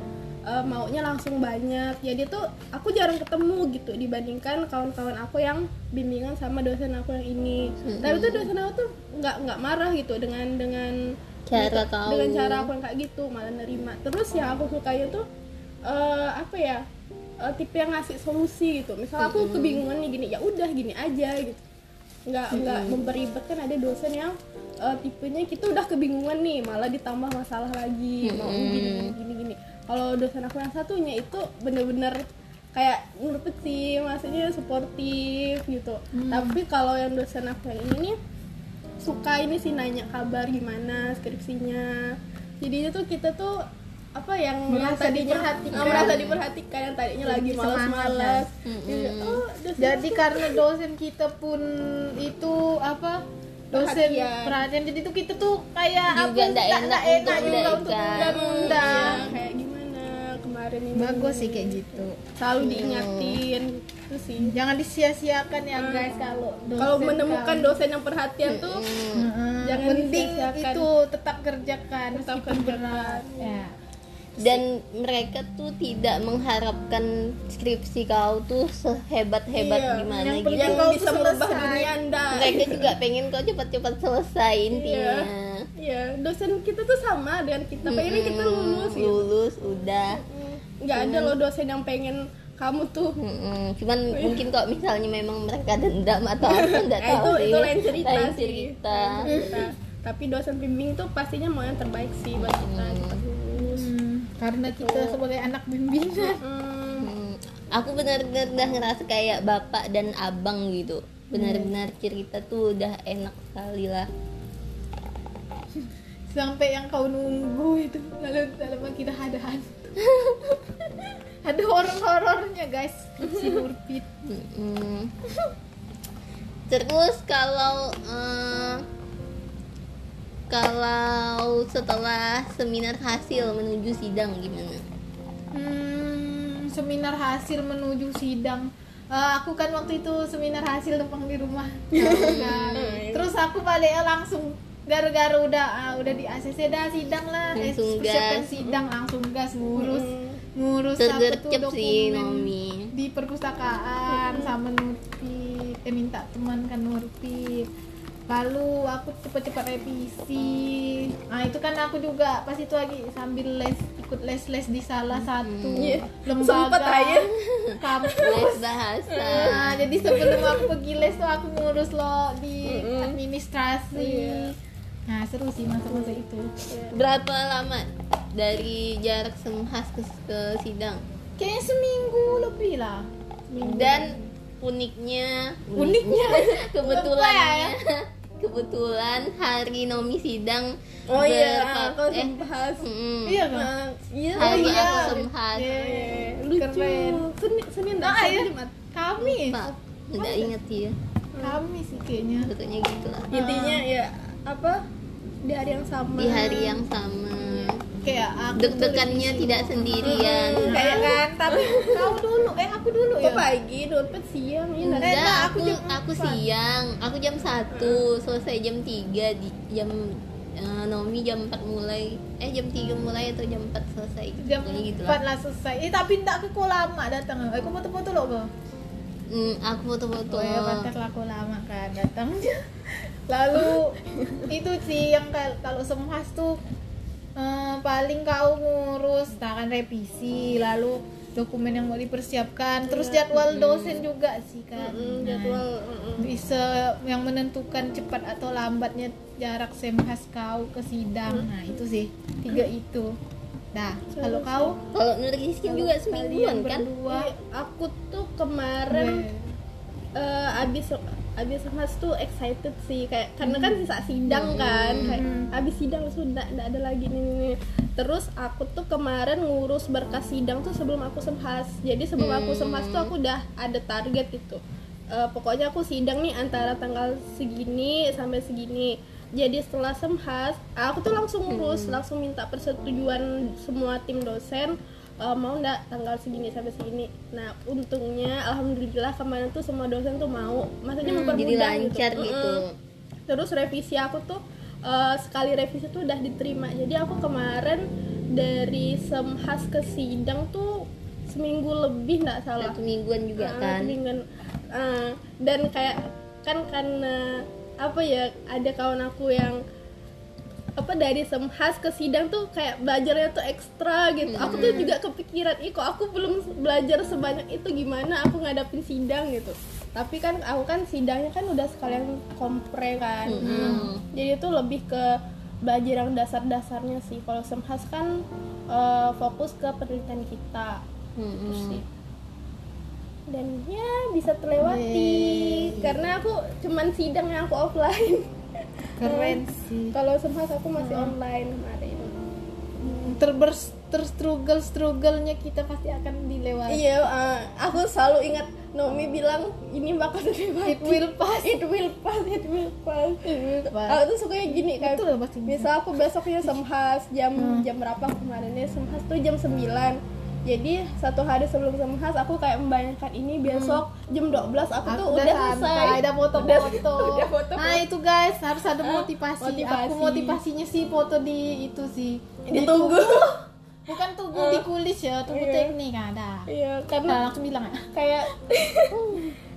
eh, maunya langsung banyak. Jadi tuh aku jarang ketemu gitu dibandingkan kawan-kawan aku yang bimbingan sama dosen aku yang ini. Tapi tuh dosen aku tuh nggak nggak marah gitu dengan dengan Cara gitu, kau. dengan cara aku yang kayak gitu malah nerima. Terus yang aku sukanya tuh eh, apa ya eh, tipe yang ngasih solusi gitu. Misal aku kebingungan nih gini ya udah gini aja gitu. Nggak nggak memperibetkan ada dosen yang eh, tipenya kita udah kebingungan nih malah ditambah masalah lagi. Mau gini gini gini gini kalau dosen aku yang satunya itu bener-bener kayak ngerti sih maksudnya suportif gitu tapi kalau yang dosen aku yang ini nih suka ini sih nanya kabar gimana skripsinya jadinya tuh kita tuh apa yang Merasa tadinya diperhatikan. Ah, merasa diperhatikan yang tadinya lagi malas-malas. Jadi, oh jadi karena dosen kita pun itu apa dosen Perhatian. perhatian jadi tuh kita tuh kayak Juga apa nggak- enak untuk enak juga untuk mendaikan. undang Iya, kayak gimana kemarin ini. Bagus sih kayak gitu. Selalu diingatin itu sih. Jangan disia-siakan ya guys kalau dosen kalau menemukan kamu. dosen yang perhatian tuh Heeh. jangan penting disia-siakan. itu tetap kerjakan Tetap berat. Ya. Dan mereka tuh tidak mengharapkan skripsi kau tuh sehebat-hebat Iya, gimana yang gitu. yang kau bisa merubah dunia anda. Mereka juga pengen kau cepat-cepat selesai intinya. Iya, dosen kita tuh sama dengan kita. Pengennya kita Mm-mm, lulus gitu. Lulus udah nggak ada loh dosen yang pengen kamu tuh. Mm-mm. cuman mungkin kok misalnya memang mereka dendam atau apa nggak Eh, tahu itu sih. itu lain cerita Lain sih. cerita. Lain cerita. tapi dosen bimbing tuh pastinya mau yang terbaik sih buat kita cepat lulus Hmm, karena kita sebagai anak bimbingan Hmm, Hmm, aku benar-benar udah ngerasa kayak bapak dan abang gitu. Benar-benar cerita tuh udah enak sekali lah. Sampai yang kau nunggu itu lalu dalam kita ada hantu ada horor-horornya guys si Nurpit terus kalau eh, kalau setelah seminar hasil menuju sidang gimana Hmm, seminar hasil menuju sidang. Eh, aku kan waktu itu seminar hasil numpang di rumah. Kan. Terus aku balik langsung gara-gara udah ah, udah di ACC dah sidang lah. Eh, Langsung persiapan gas. sidang langsung gas ngurus ngurus apa tuh tergercep sih Nomi di perpustakaan sama Nurpit eh minta teman kan Nurpit lalu aku cepet-cepet revisi. Nah itu kan aku juga pas itu lagi sambil les ikut les-les di salah satu Iya. lembaga aja. kampus. Les bahasa. Nah, jadi sebelum aku pergi les tuh aku ngurus lo di administrasi. Iya. Nah seru sih masa-masa itu. Berapa lama dari jarak semhas ke, ke sidang? Kayaknya seminggu lebih lah. Dan uniknya Uniknya? kebetulannya kebetulan hari Nomi sidang oh iya aku eh, bahas mm, iya kan? Nah, iya. Hari iya. aku semhas Eh, lucu. Keren. senin senin Ah, dah iya. Jumat. Kami. Pak nggak inget ya kami sih kayaknya. Pokoknya gitu lah. Intinya ya apa di hari yang sama di hari yang sama kayak aku deg-degannya tidak sendirian kayak kan tapi kau dulu eh aku dulu ya pagi dompet siang ini Enggak, nah, aku aku jam aku siang. Aku jam 1, selesai jam 3 di jam eh, Nomi jam 4 mulai. Eh jam 3 mulai atau jam 4 selesai. jam Pokoknya gitu empat lah. lah selesai eh tapi ndak aku lama datang eh aku foto-foto lo kok Hmm, aku foto-foto. oh ya pantas lah aku lama kan datangnya lalu itu sih yang kal- kalau semhas tuh eh, paling kau ngurus tangan revisi lalu dokumen yang mau dipersiapkan terus jadwal dosen juga sih kan Mm, Nah, jadwal mm, bisa yang menentukan cepat atau lambatnya jarak semhas kau ke sidang. Nah itu sih tiga itu. Dah kalau kau? Kalau Nur Rizkin juga semingguan kan? berdua? Iya, aku tuh kemarin eh, abis abis mas tuh excited sih kayak karena kan sisa sidang kan kayak abis sidang sudah tidak ada lagi nih, nih, nih. terus aku tuh kemarin ngurus berkas sidang tuh sebelum aku semhas. Jadi sebelum aku semhas tuh aku udah ada target gitu. Eh, pokoknya aku sidang nih antara tanggal segini sampai segini. Jadi setelah semhas aku tuh langsung ngurus langsung minta persetujuan semua tim dosen eh, mau nggak tanggal segini sampai segini nah untungnya alhamdulillah kemarin tuh semua dosen tuh mau maksudnya mempermudah Jadi lancar Mm-mm. gitu. terus revisi aku tuh eh, sekali revisi tuh udah diterima jadi aku kemarin dari semhas ke sidang tuh seminggu lebih nggak salah Satu mingguan juga Ah, kan. dengan ah, dan kayak kan karena apa ya ada kawan aku yang apa dari semhas ke sidang tuh kayak belajarnya tuh ekstra gitu. Aku tuh juga kepikiran, ih kok aku belum belajar sebanyak itu gimana aku ngadapin sidang gitu. Tapi kan aku kan sidangnya kan udah sekalian kompre kan. Mm-mm. Jadi itu lebih ke belajar yang dasar-dasarnya sih kalau semhas kan eh, fokus ke penelitian kita Mm-mm. Terus sih. dan ya bisa terlewati Yeay. karena aku cuman sidang yang aku offline keren sih. Kalau semhas aku masih online kemarin. Terbers terstruggle strugglenya kita pasti akan dilewati. Iya eh, aku selalu ingat Nomi bilang ini bakal terlewati it will pass. It will pass it will pass. It will pass. aku tuh sukanya gini Betul pasti. misal aku besoknya semhas jam Hmm. jam berapa kemarinnya? Semhas tuh jam 9 jadi satu hari sebelum semhas aku kayak membayangkan ini besok jam 12 aku, tuh udah, selesai udah foto-foto. udah foto-foto. Nah itu guys harus ada motivasi. motivasi. Aku motivasinya sih foto di itu sih. Di Ditunggu. tubuh. Bukan tunggu di kulis ya, tunggu Iya. teknik ada. iya Nah, karena langsung bilang ya. kayak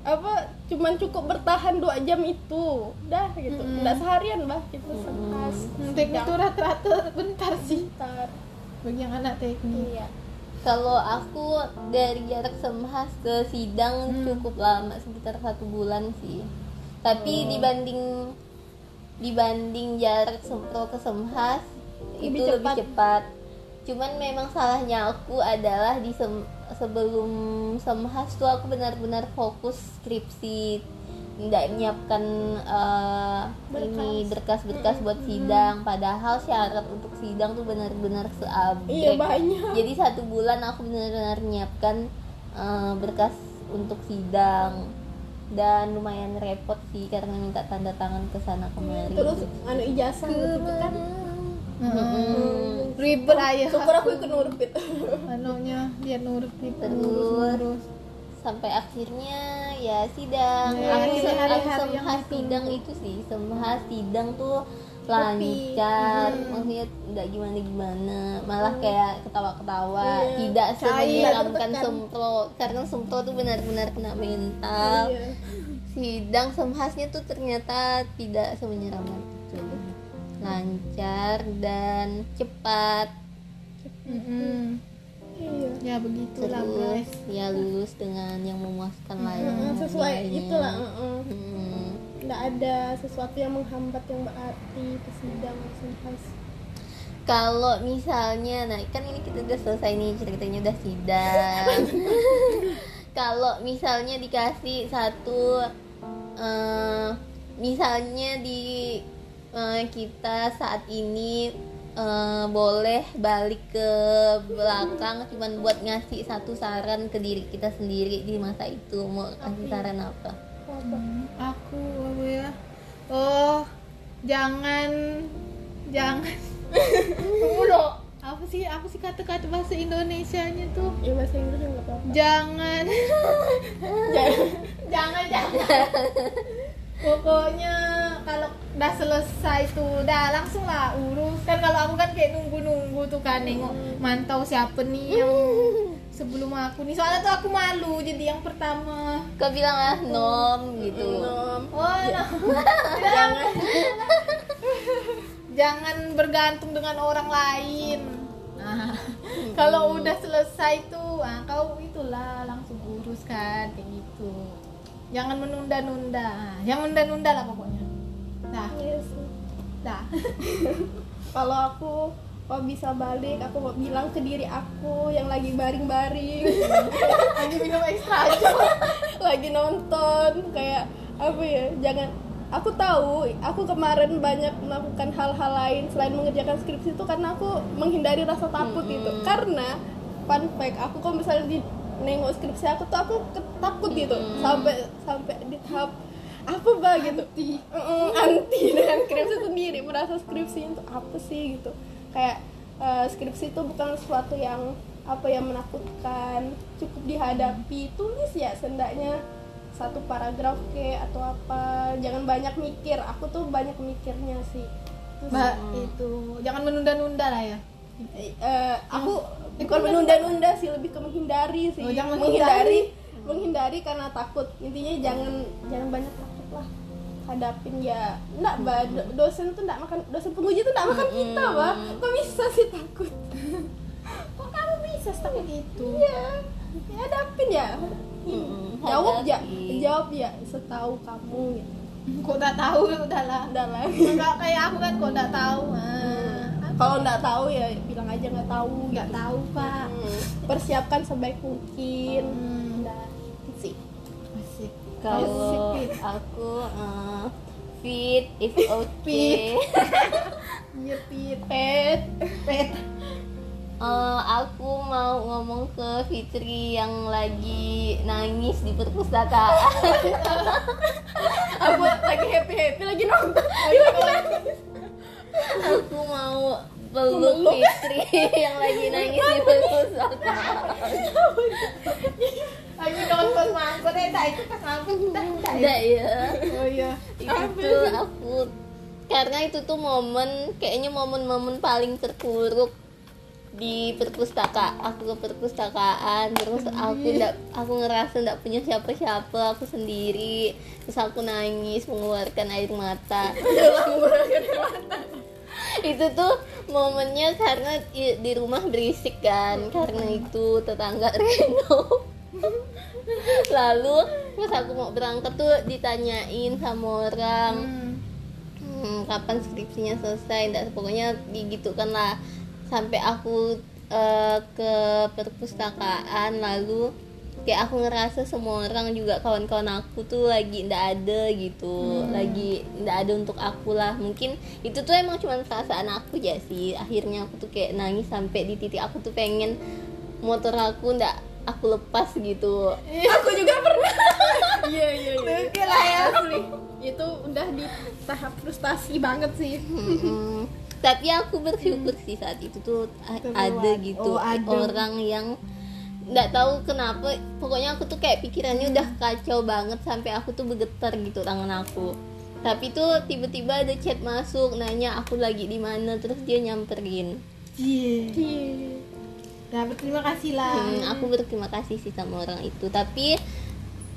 apa cuman cukup bertahan dua jam itu udah gitu Mm-mm. nggak seharian bah gitu semhas Hmm, teknik itu rata-rata bentar sih Bentar. bagi yang anak teknik. iya Kalau aku dari jarak semhas ke sidang Hmm. cukup lama sekitar satu bulan sih. Tapi Oh. dibanding dibanding jarak sempro ke semhas Lebih itu lebih cepat. cepat. Cuman memang salahnya aku adalah di sem- sebelum semhas tuh aku benar-benar fokus skripsi tidak menyiapkan eh, ini berkas-berkas buat sidang. Padahal syarat untuk sidang tuh benar-benar seabrek iya banyak. Jadi satu bulan aku benar-benar menyiapkan eh, berkas untuk sidang. Dan lumayan repot sih karena minta tanda tangan ke sana kemari. Terus anu ijazah gitu kan? Mm-mm. Ribet ayah. syukur aku ikut nurbit Anunya dia nurut gitu. terus sampai akhirnya ya sidang. Ya, aku se- aku semhas sidang itu sih semhas sidang tuh lancar Hmm. maksudnya nggak gimana gimana malah kayak ketawa-ketawa Iya. tidak Cair, semenyeramkan sempro karena sempro tuh benar-benar kena mental. Iya. sidang semhasnya tuh ternyata tidak semenyeramkan itu. Lancar dan cepat. Mm-mm. Iya Ya begitulah terus guys. ya lulus dengan yang memuaskan lah ya sesuai nilainya. itulah heeh. Hmm. nggak ada sesuatu yang menghambat yang berarti ke sidang semhas kalau misalnya nah kan ini kita udah selesai nih ceritanya udah sidang kalau misalnya dikasih satu eh, misalnya di eh, kita saat ini eh, boleh balik ke belakang cuman buat ngasih satu saran ke diri kita sendiri di masa itu. Mau kasih saran apa? Hmm, aku apa ya? Oh, jangan jangan. Ulo. apa sih apa sih kata-kata bahasa Indonesianya tuh? Ya bahasa Inggris nggak apa-apa. Jangan. Jangan. jangan jangan pokoknya kalau udah selesai tuh udah langsung lah urus. Kan kalau aku kan kayak nunggu-nunggu tuh kan nengok mantau siapa nih yang sebelum aku nih. Soalnya tuh aku malu jadi yang pertama. Kau bilang ah nom gitu. Nom. oh no. jangan. Jangan bergantung dengan orang lain. Nah, kalau udah selesai tuh ah, kau itulah langsung urus kan kayak gitu jangan menunda-nunda. Jangan menunda-nunda lah pokoknya. Dah Iya sih. dah kalau aku kalau bisa balik aku mau bilang ke diri aku yang lagi baring-baring. Lagi minum ekstra. Aja lagi nonton kayak apa ya jangan aku tahu aku kemarin banyak melakukan hal-hal lain selain mengerjakan skripsi itu karena aku menghindari rasa takut itu karena fun fact aku kalau misalnya di nengok skripsi aku tuh aku ketakut gitu. Sampai sampai di tahap apa bah gitu. Anti. Anti. Dengan skripsi sendiri merasa skripsi itu apa sih gitu. Kayak eh, skripsi itu bukan sesuatu yang apa yang menakutkan. Cukup dihadapi tulis ya sendaknya satu paragraf ke atau apa. Jangan banyak mikir. Aku tuh banyak mikirnya sih. Terus, mbak itu. Jangan menunda-nunda lah ya. Eh, aku bukan menunda-nunda sih lebih ke menghindari sih. Oh, jangan menghindari. menghindari. Karena takut. Intinya jangan jangan banyak takut lah. Hadapin ya enggak bah do- dosen tuh enggak makan dosen penguji tuh enggak makan kita bah kok bisa sih takut? Kok kamu bisa setakut itu iya. Ya hadapin ya. Mm-mm, jawab ya. Jawab ya setahu kamu gitu. Kok udah tahu? Udahlah udah lah. Nggak kayak aku kan kok udah tahu. Ah, kalau nggak tahu ya bilang aja nggak tahu nggak tahu pak. Hmm, persiapkan sebaik mungkin. Hmm. udah sih. Asik. Kalau Fit. aku eh, fit if okay. Iya pit pet. Pet. Eh, aku mau ngomong ke Fitri yang lagi nangis di perpustakaan. Aku lagi happy happy lagi nonton aku mau peluk Fitri yang lagi nangis di perpustakaan lagi nonton mangkok eh tak itu pas mangkok tak tak. Enggak ya oh iya. Itu tuh aku karena itu tuh momen kayaknya momen-momen paling terpuruk di perpustakaan aku ke perpustakaan terus aku ndak aku ngerasa ndak punya siapa-siapa aku sendiri. Terus aku nangis mengeluarkan air mata. Itu tuh momennya karena di rumah berisik kan karena itu tetangga Reno. Lalu pas aku mau berangkat tuh ditanyain sama orang. Hmm. hmm, kapan skripsinya selesai ndak pokoknya digitukan lah sampai aku eh, ke perpustakaan lalu kayak aku ngerasa semua orang juga kawan-kawan aku tuh lagi ndak ada gitu. Lagi ndak ada untuk aku lah. Mungkin itu tuh emang cuma perasaan aku ya sih. Akhirnya aku tuh kayak nangis sampai di titik aku tuh pengen motor aku ndak aku lepas gitu. Aku juga pernah. Iya iya iya. Lah ya asli. Itu udah di tahap frustasi banget sih. Tapi aku bersyukur sih saat itu tuh Terlewat. ada gitu Oh, ada. orang yang nggak tahu kenapa pokoknya aku tuh kayak pikirannya udah kacau banget sampai aku tuh bergetar gitu tangan aku tapi tuh tiba-tiba ada chat masuk nanya aku lagi di mana terus dia nyamperin iya Iya. Nah, berterima kasih lah Hmm, aku berterima kasih sih sama orang itu tapi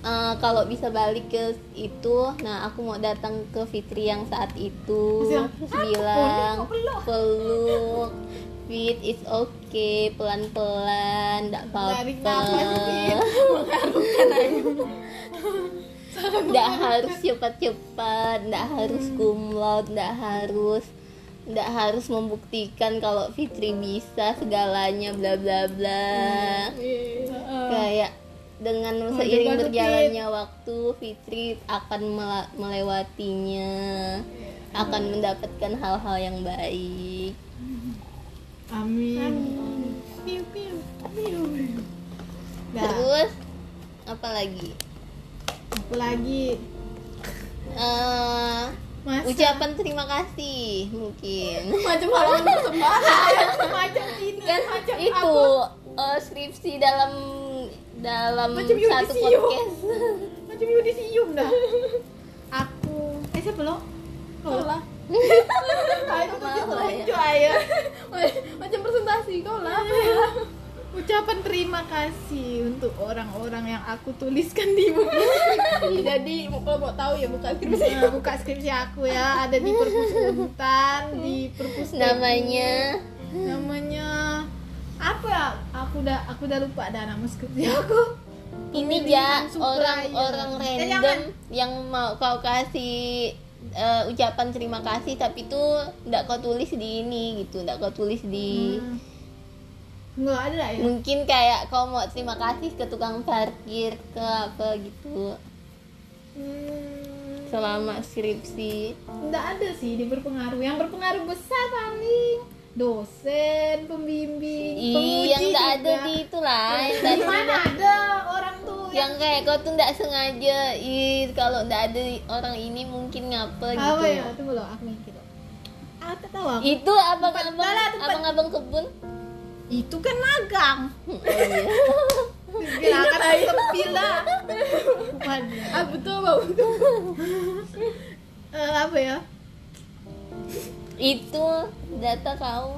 eh, kalau bisa balik ke itu nah aku mau datang ke Fitri yang saat itu. Terus yang, terus "Ah, bilang peluk, Fit is okay. Tarik nafas, Fit. apa-apa nggak harus cepat-cepat nggak harus cum laude nggak harus nggak harus membuktikan kalau Fitri bisa segalanya bla bla bla. Iya. kayak dengan seiring berjalannya waktu Fitri akan melewatinya akan mendapatkan hal-hal yang baik. Amin. Piu piu piu. Nah, terus apa lagi? Aku lagi? Masa? ucapan terima kasih mungkin. Macam persembahan macam ini kan macam itu eh, skripsi dalam dalam Macam satu yudisium. podcast. Macam yudisium dah. Aku. Eh siapa lo? Kau lah. ayo Mau lah ya. tunjuk ayo macam presentasi kau lah. Ucapan terima kasih untuk orang-orang yang aku tuliskan di buku. Jadi kalau mau tahu ya bukan skripsi. Nah, buka skripsi aku ya. Ada di perpus Untan di perpus namanya? Namanya apa ya? Aku udah aku udah lupa ada nama skripsi aku. Ini Pemilihan ya orang-orang random yang mau kau kasih eh, ucapan terima kasih tapi tuh nggak kau tulis di ini gitu nggak kau tulis di Hmm. nggak ada ya? Mungkin kayak kau mau terima kasih ke tukang parkir ke apa gitu. Hmm, selama skripsi. Nggak ada sih di berpengaruh. Yang berpengaruh besar paling dosen pembimbing Ih, yang penguji nggak ada di itu lah yang mana ada orang tuh yang kayak kau tuh nggak sengaja ih kalau nggak ada orang ini mungkin ngapa gitu. apa ya? Tunggu loh aku mikir loh. Tak tahu aku itu abang-abang abang-abang kebun? Itu kan magang. Oh, iya. silakan sepi lah bukan ah betul bau Eh, apa ya itu data kau.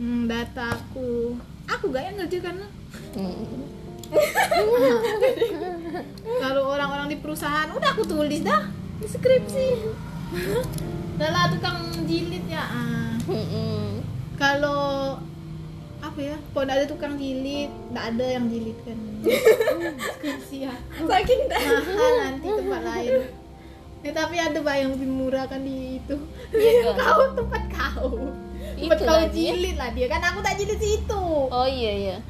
Hmm, data aku. Aku gak yang ngerjakan lah. Hmm. kalau orang-orang di perusahaan udah aku tulis dah di skripsi. Udah lah tukang jilid ya. Ah. Kalau apa ya kalau ada tukang jilid nggak ada yang jilid kan skripsi ya saking mahal nanti tempat lain Eh, tapi ada pak yang lebih murah kan di itu. Iya kan? kau tempat kau. Tempat kau jilid lah dia kan aku tak jilid situ. oh iya iya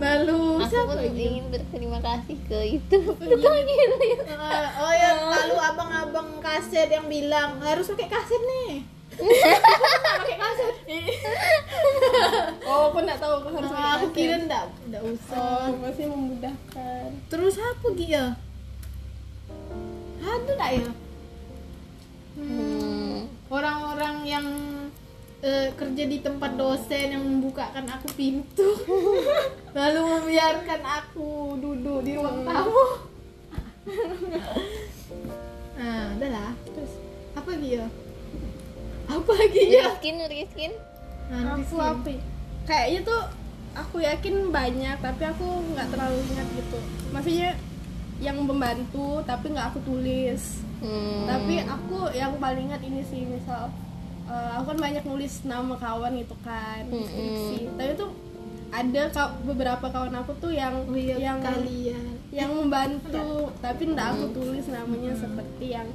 Lalu aku siapa pun lagi? ingin berterima kasih ke itu tukang jilid Eh, oh ya lalu abang-abang kaset yang bilang harus pakai kaset nih. pakai kaset. oh aku nggak tahu aku harus pakai Ah, aku kira enggak enggak usah. oh masih memudahkan Terus apa Gia? Ada tak ya? hmm. Orang-orang yang eh, kerja di tempat dosen yang membukakan aku pintu. Lalu membiarkan aku duduk di ruang tamu. Nah udah lah. Terus apa lagi ya? Apa lagi ya? Rizkin Rizkin nanti aku sih apa ya? kayaknya tuh aku yakin banyak tapi aku nggak terlalu ingat gitu. Maksudnya yang membantu tapi nggak aku tulis. Hmm. tapi aku yang paling ingat ini sih misal eh, aku kan banyak nulis nama kawan gitu kan di skripsi tapi tuh ada ka- beberapa kawan aku tuh yang oh iya yang kalian. yang membantu tapi nggak aku tulis namanya seperti yang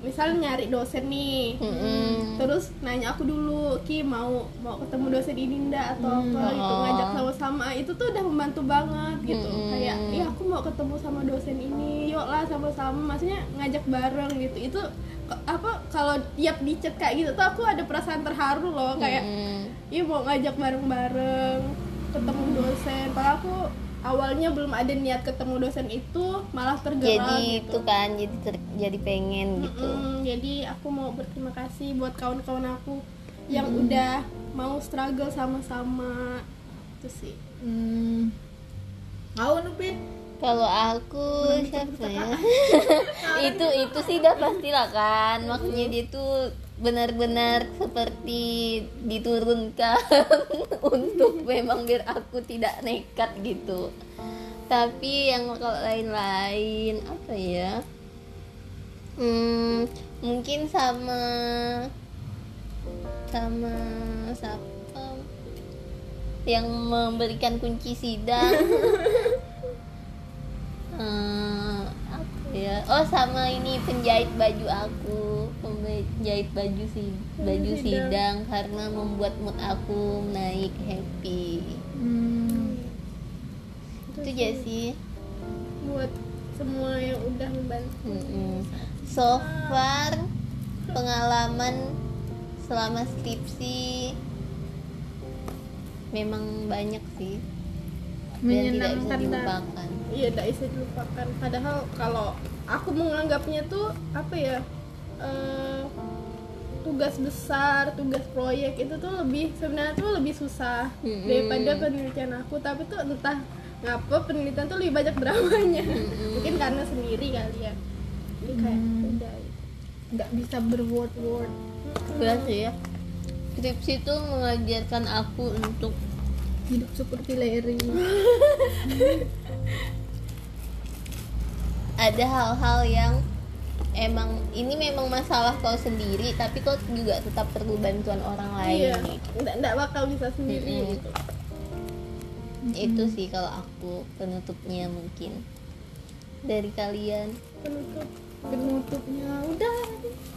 misal nyari dosen nih. Mm-mm. terus nanya aku dulu ki mau mau ketemu dosen ini ndak? Atau apa gitu Oh. ngajak sama-sama. Itu tuh udah membantu banget gitu. Mm-mm. kayak iya aku mau ketemu sama dosen ini. Yuk lah sama-sama. Maksudnya ngajak bareng gitu. Itu apa kalau tiap di chat kayak gitu tuh aku ada perasaan terharu loh. Kayak Mm-mm. iya mau ngajak bareng-bareng ketemu dosen. Padahal aku awalnya belum ada niat ketemu dosen itu malah tergerak jadi gitu. itu kan jadi ter- jadi pengen gitu. Mm, jadi aku mau berterima kasih buat kawan-kawan aku yang udah mau struggle sama-sama. Itu sih. Hmm. kau nupin kalau aku siapa ya? itu itu sih udah pastilah kan. Maksudnya dia tuh benar-benar seperti diturunkan untuk memang biar aku tidak nekat gitu. Tapi yang kalau lain-lain apa ya? Hmm, mungkin sama sama siapa? Yang memberikan kunci sidang. Eh, apa ya? Oh sama ini penjahit baju aku penjahit baju si baju sidang. sidang karena membuat mood aku naik happy hmm. itu aja sih buat semua yang udah membantu Mm-mm. so far pengalaman selama skripsi memang banyak sih dan tidak bisa dilupakan iya tidak bisa dilupakan padahal kalau aku menganggapnya tuh apa ya eh, tugas besar tugas proyek itu tuh lebih sebenarnya tuh lebih susah Mm-mm. daripada penelitian aku. Tapi tuh entah ngapa penelitian tuh lebih banyak dramanya. Mungkin karena sendiri kali ya. Jadi kayak Hmm. udah nggak bisa berword word Berat sih ya. Skripsi itu mengajarkan aku untuk hidup seperti Larry. Ada hal-hal yang emang ini memang masalah kau sendiri tapi kau juga tetap perlu bantuan orang lain iya. nggak nggak bakal bisa sendiri Mm-mm. gitu. Itu sih kalau aku penutupnya mungkin. Dari kalian. Penutup penutupnya udah.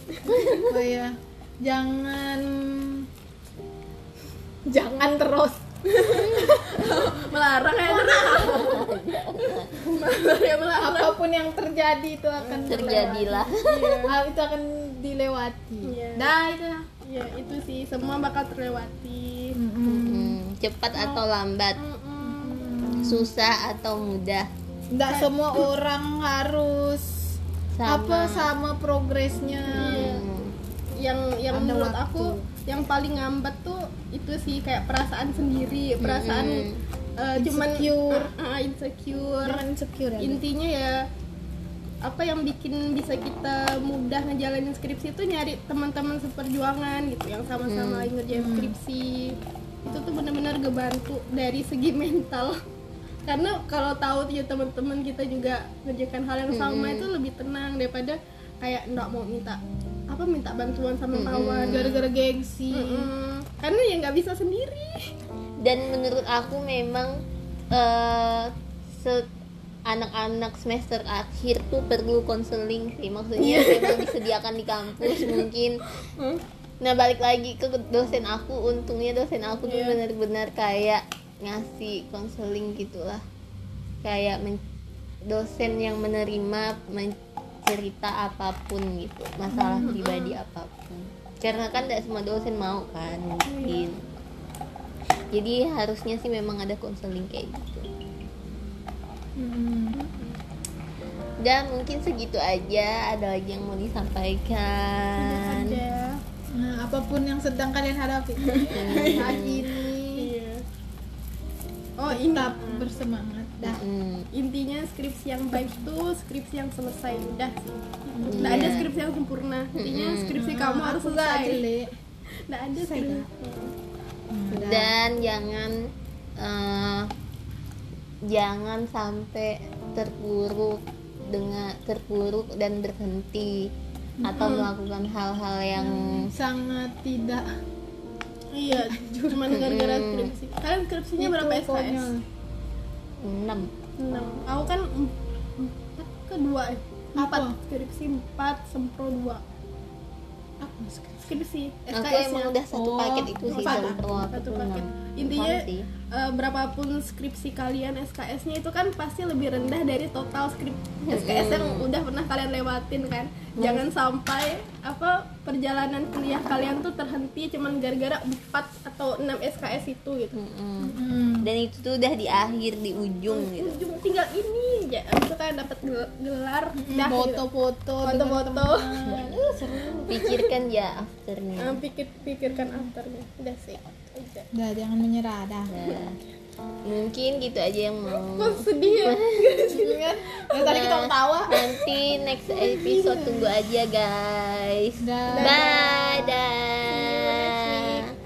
Oh ya jangan. Jangan terus. Melarang ya melarang ya. melarang apa pun yang terjadi itu akan terjadilah. Terlewati. Ah, itu akan dilewati. Iya. dah itu. Ya itu sih. Semua bakal terlewati. Hmm, cepat atau lambat? Mm-mm. susah atau mudah? Nggak semua orang harus sama. apa sama progresnya. Hmm, yang yang Ada menurut waktu. aku yang paling ngambat tuh itu sih kayak perasaan sendiri perasaan Mm-mm. Eh, cuman Insecure. Ah, ah, insecure. Jangan insecure ya intinya ya apa yang bikin bisa kita mudah ngejalanin skripsi itu nyari teman-teman seperjuangan gitu yang sama-sama lagi ngerjain skripsi. Itu tuh benar-benar ngebantu dari segi mental. Karena kalau tahu ya teman-teman kita juga ngerjakan hal yang sama itu lebih tenang daripada kayak nggak mau minta apa minta bantuan sama kawan gara-gara gengsi. Mm-mm. karena ya nggak bisa sendiri dan menurut aku memang eh, se- anak-anak semester akhir tuh perlu konseling sih. Maksudnya Iya. memang disediakan di kampus mungkin. Nah balik lagi ke dosen aku. Untungnya dosen aku tuh Iya. benar-benar kayak ngasih konseling gitulah. Kayak men- dosen yang menerima mencerita apa pun gitu. Masalah pribadi apa pun. Karena kan tidak semua dosen mau kan mungkin jadi harusnya sih memang ada konseling kayak gitu. Hmm. dan mungkin segitu aja. Ada lagi yang mau disampaikan? Ada Nah, apa pun yang sedang kalian hadapi saat ini. Iya. Oh ini tetap bersemangat. Dah. Hmm, intinya skripsi yang baik tuh skripsi yang selesai. Udah sih. Nggak Iya. ada skripsi yang sempurna. Intinya skripsi kamu harus selesai. nggak ada Selesai dah. dan jangan eh, jangan sampai terpuruk dengan terpuruk dan berhenti atau melakukan hal-hal yang sangat tidak. Iya cuman gara-gara skripsi. Kalian skripsinya berapa SKS konyol. enam. Enam. Aku kan em- empat ke dua eh. empat. Skripsi empat sempro dua skripsi? aku SKS emang nya udah satu Oh, paket itu sih Satu paket. intinya eh, berapapun skripsi kalian SKS-nya itu kan pasti lebih rendah dari total skrip SKS yang udah pernah kalian lewatin kan. Jangan sampai apa perjalanan kuliah kalian tuh terhenti cuman gara-gara 4 atau 6 SKS itu gitu. Hmm. dan itu tuh udah di akhir di ujung gitu. Ujung. Tinggal ini aja. Itu kan dapat gel- gelar dah gitu. foto-foto foto-foto. pikirkan ya afternya. Eh, pikir pikirkan afternya. Udah sih udah. Dah jangan menyerah dah Nah, mungkin gitu aja yang mau kok sedih ya? Yang tadi kita ketawa. Nanti next episode tunggu aja guys. Dah. bye dah